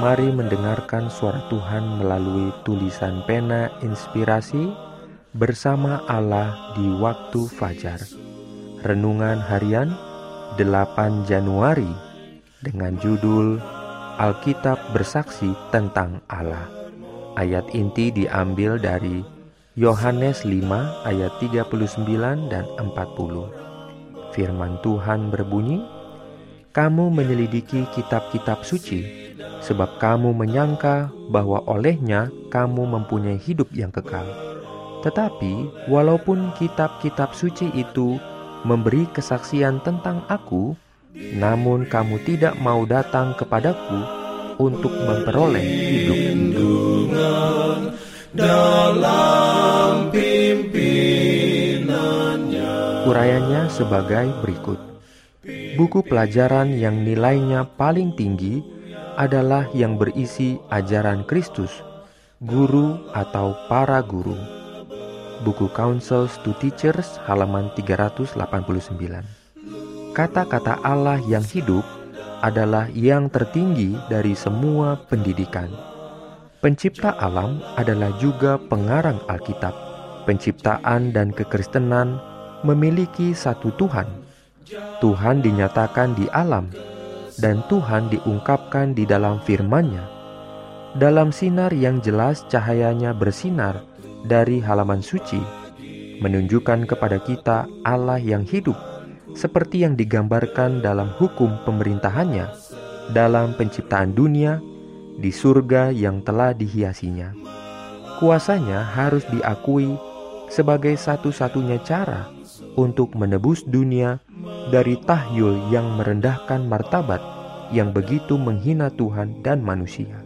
Mari mendengarkan suara Tuhan melalui tulisan pena inspirasi bersama Allah di waktu fajar. Renungan harian 8 Januari dengan judul Alkitab bersaksi tentang Allah. Ayat inti diambil dari Yohanes 5 ayat 39 dan 40. Firman Tuhan berbunyi, "Kamu menyelidiki kitab-kitab suci sebab kamu menyangka bahwa olehnya kamu mempunyai hidup yang kekal. Tetapi, walaupun kitab-kitab suci itu memberi kesaksian tentang Aku, namun kamu tidak mau datang kepadaku untuk memperoleh hidup itu. Dalam Urayanya sebagai berikut. Buku pelajaran yang nilainya paling tinggi adalah yang berisi ajaran Kristus, guru atau para guru. Buku Counsels to Teachers halaman 389. Kata-kata Allah yang hidup adalah yang tertinggi dari semua pendidikan. Pencipta alam adalah juga pengarang Alkitab. Penciptaan dan kekristenan memiliki satu Tuhan. Tuhan dinyatakan di alam dan Tuhan diungkapkan di dalam firman-Nya. Dalam sinar yang jelas cahayanya bersinar dari halaman suci, menunjukkan kepada kita Allah yang hidup, seperti yang digambarkan dalam hukum pemerintahannya, dalam penciptaan dunia, di surga yang telah dihiasinya. Kuasanya harus diakui sebagai satu-satunya cara untuk menebus dunia dari tahyul yang merendahkan martabat yang begitu menghina Tuhan dan manusia.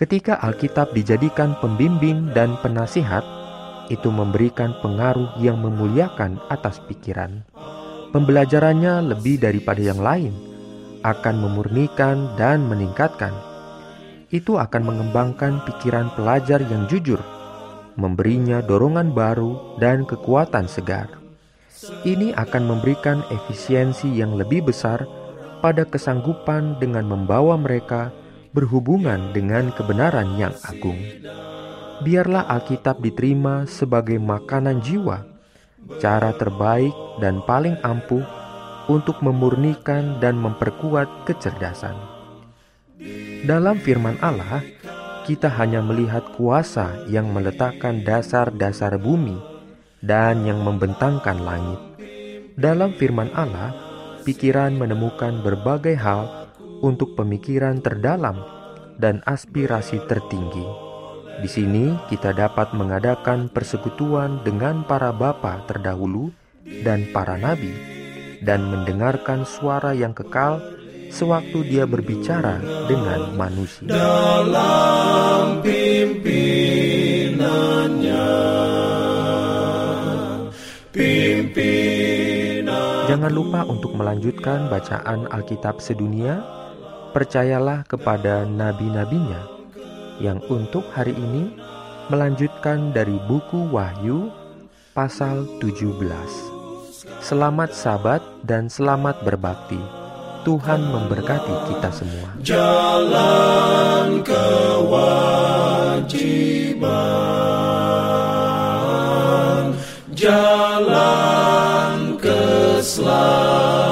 Ketika Alkitab dijadikan pembimbing dan penasihat, itu memberikan pengaruh yang memuliakan atas pikiran. Pembelajarannya lebih daripada yang lain, akan memurnikan dan meningkatkan. Itu akan mengembangkan pikiran pelajar yang jujur, memberinya dorongan baru dan kekuatan segar. Ini akan memberikan efisiensi yang lebih besar pada kesanggupan dengan membawa mereka berhubungan dengan kebenaran yang agung. Biarlah Alkitab diterima sebagai makanan jiwa, cara terbaik dan paling ampuh untuk memurnikan dan memperkuat kecerdasan. Dalam firman Allah, kita hanya melihat kuasa yang meletakkan dasar-dasar bumi dan yang membentangkan langit. Dalam firman Allah, pikiran menemukan berbagai hal untuk pemikiran terdalam dan aspirasi tertinggi. Di sini kita dapat mengadakan persekutuan dengan para bapa terdahulu dan para nabi dan mendengarkan suara yang kekal sewaktu dia berbicara dengan manusia. Dalam Jangan lupa untuk melanjutkan bacaan Alkitab sedunia. Percayalah kepada nabi-nabinya yang untuk hari ini melanjutkan dari buku Wahyu pasal 17. Selamat sabat dan selamat berbakti. Tuhan memberkati kita semua. Jalan Islam.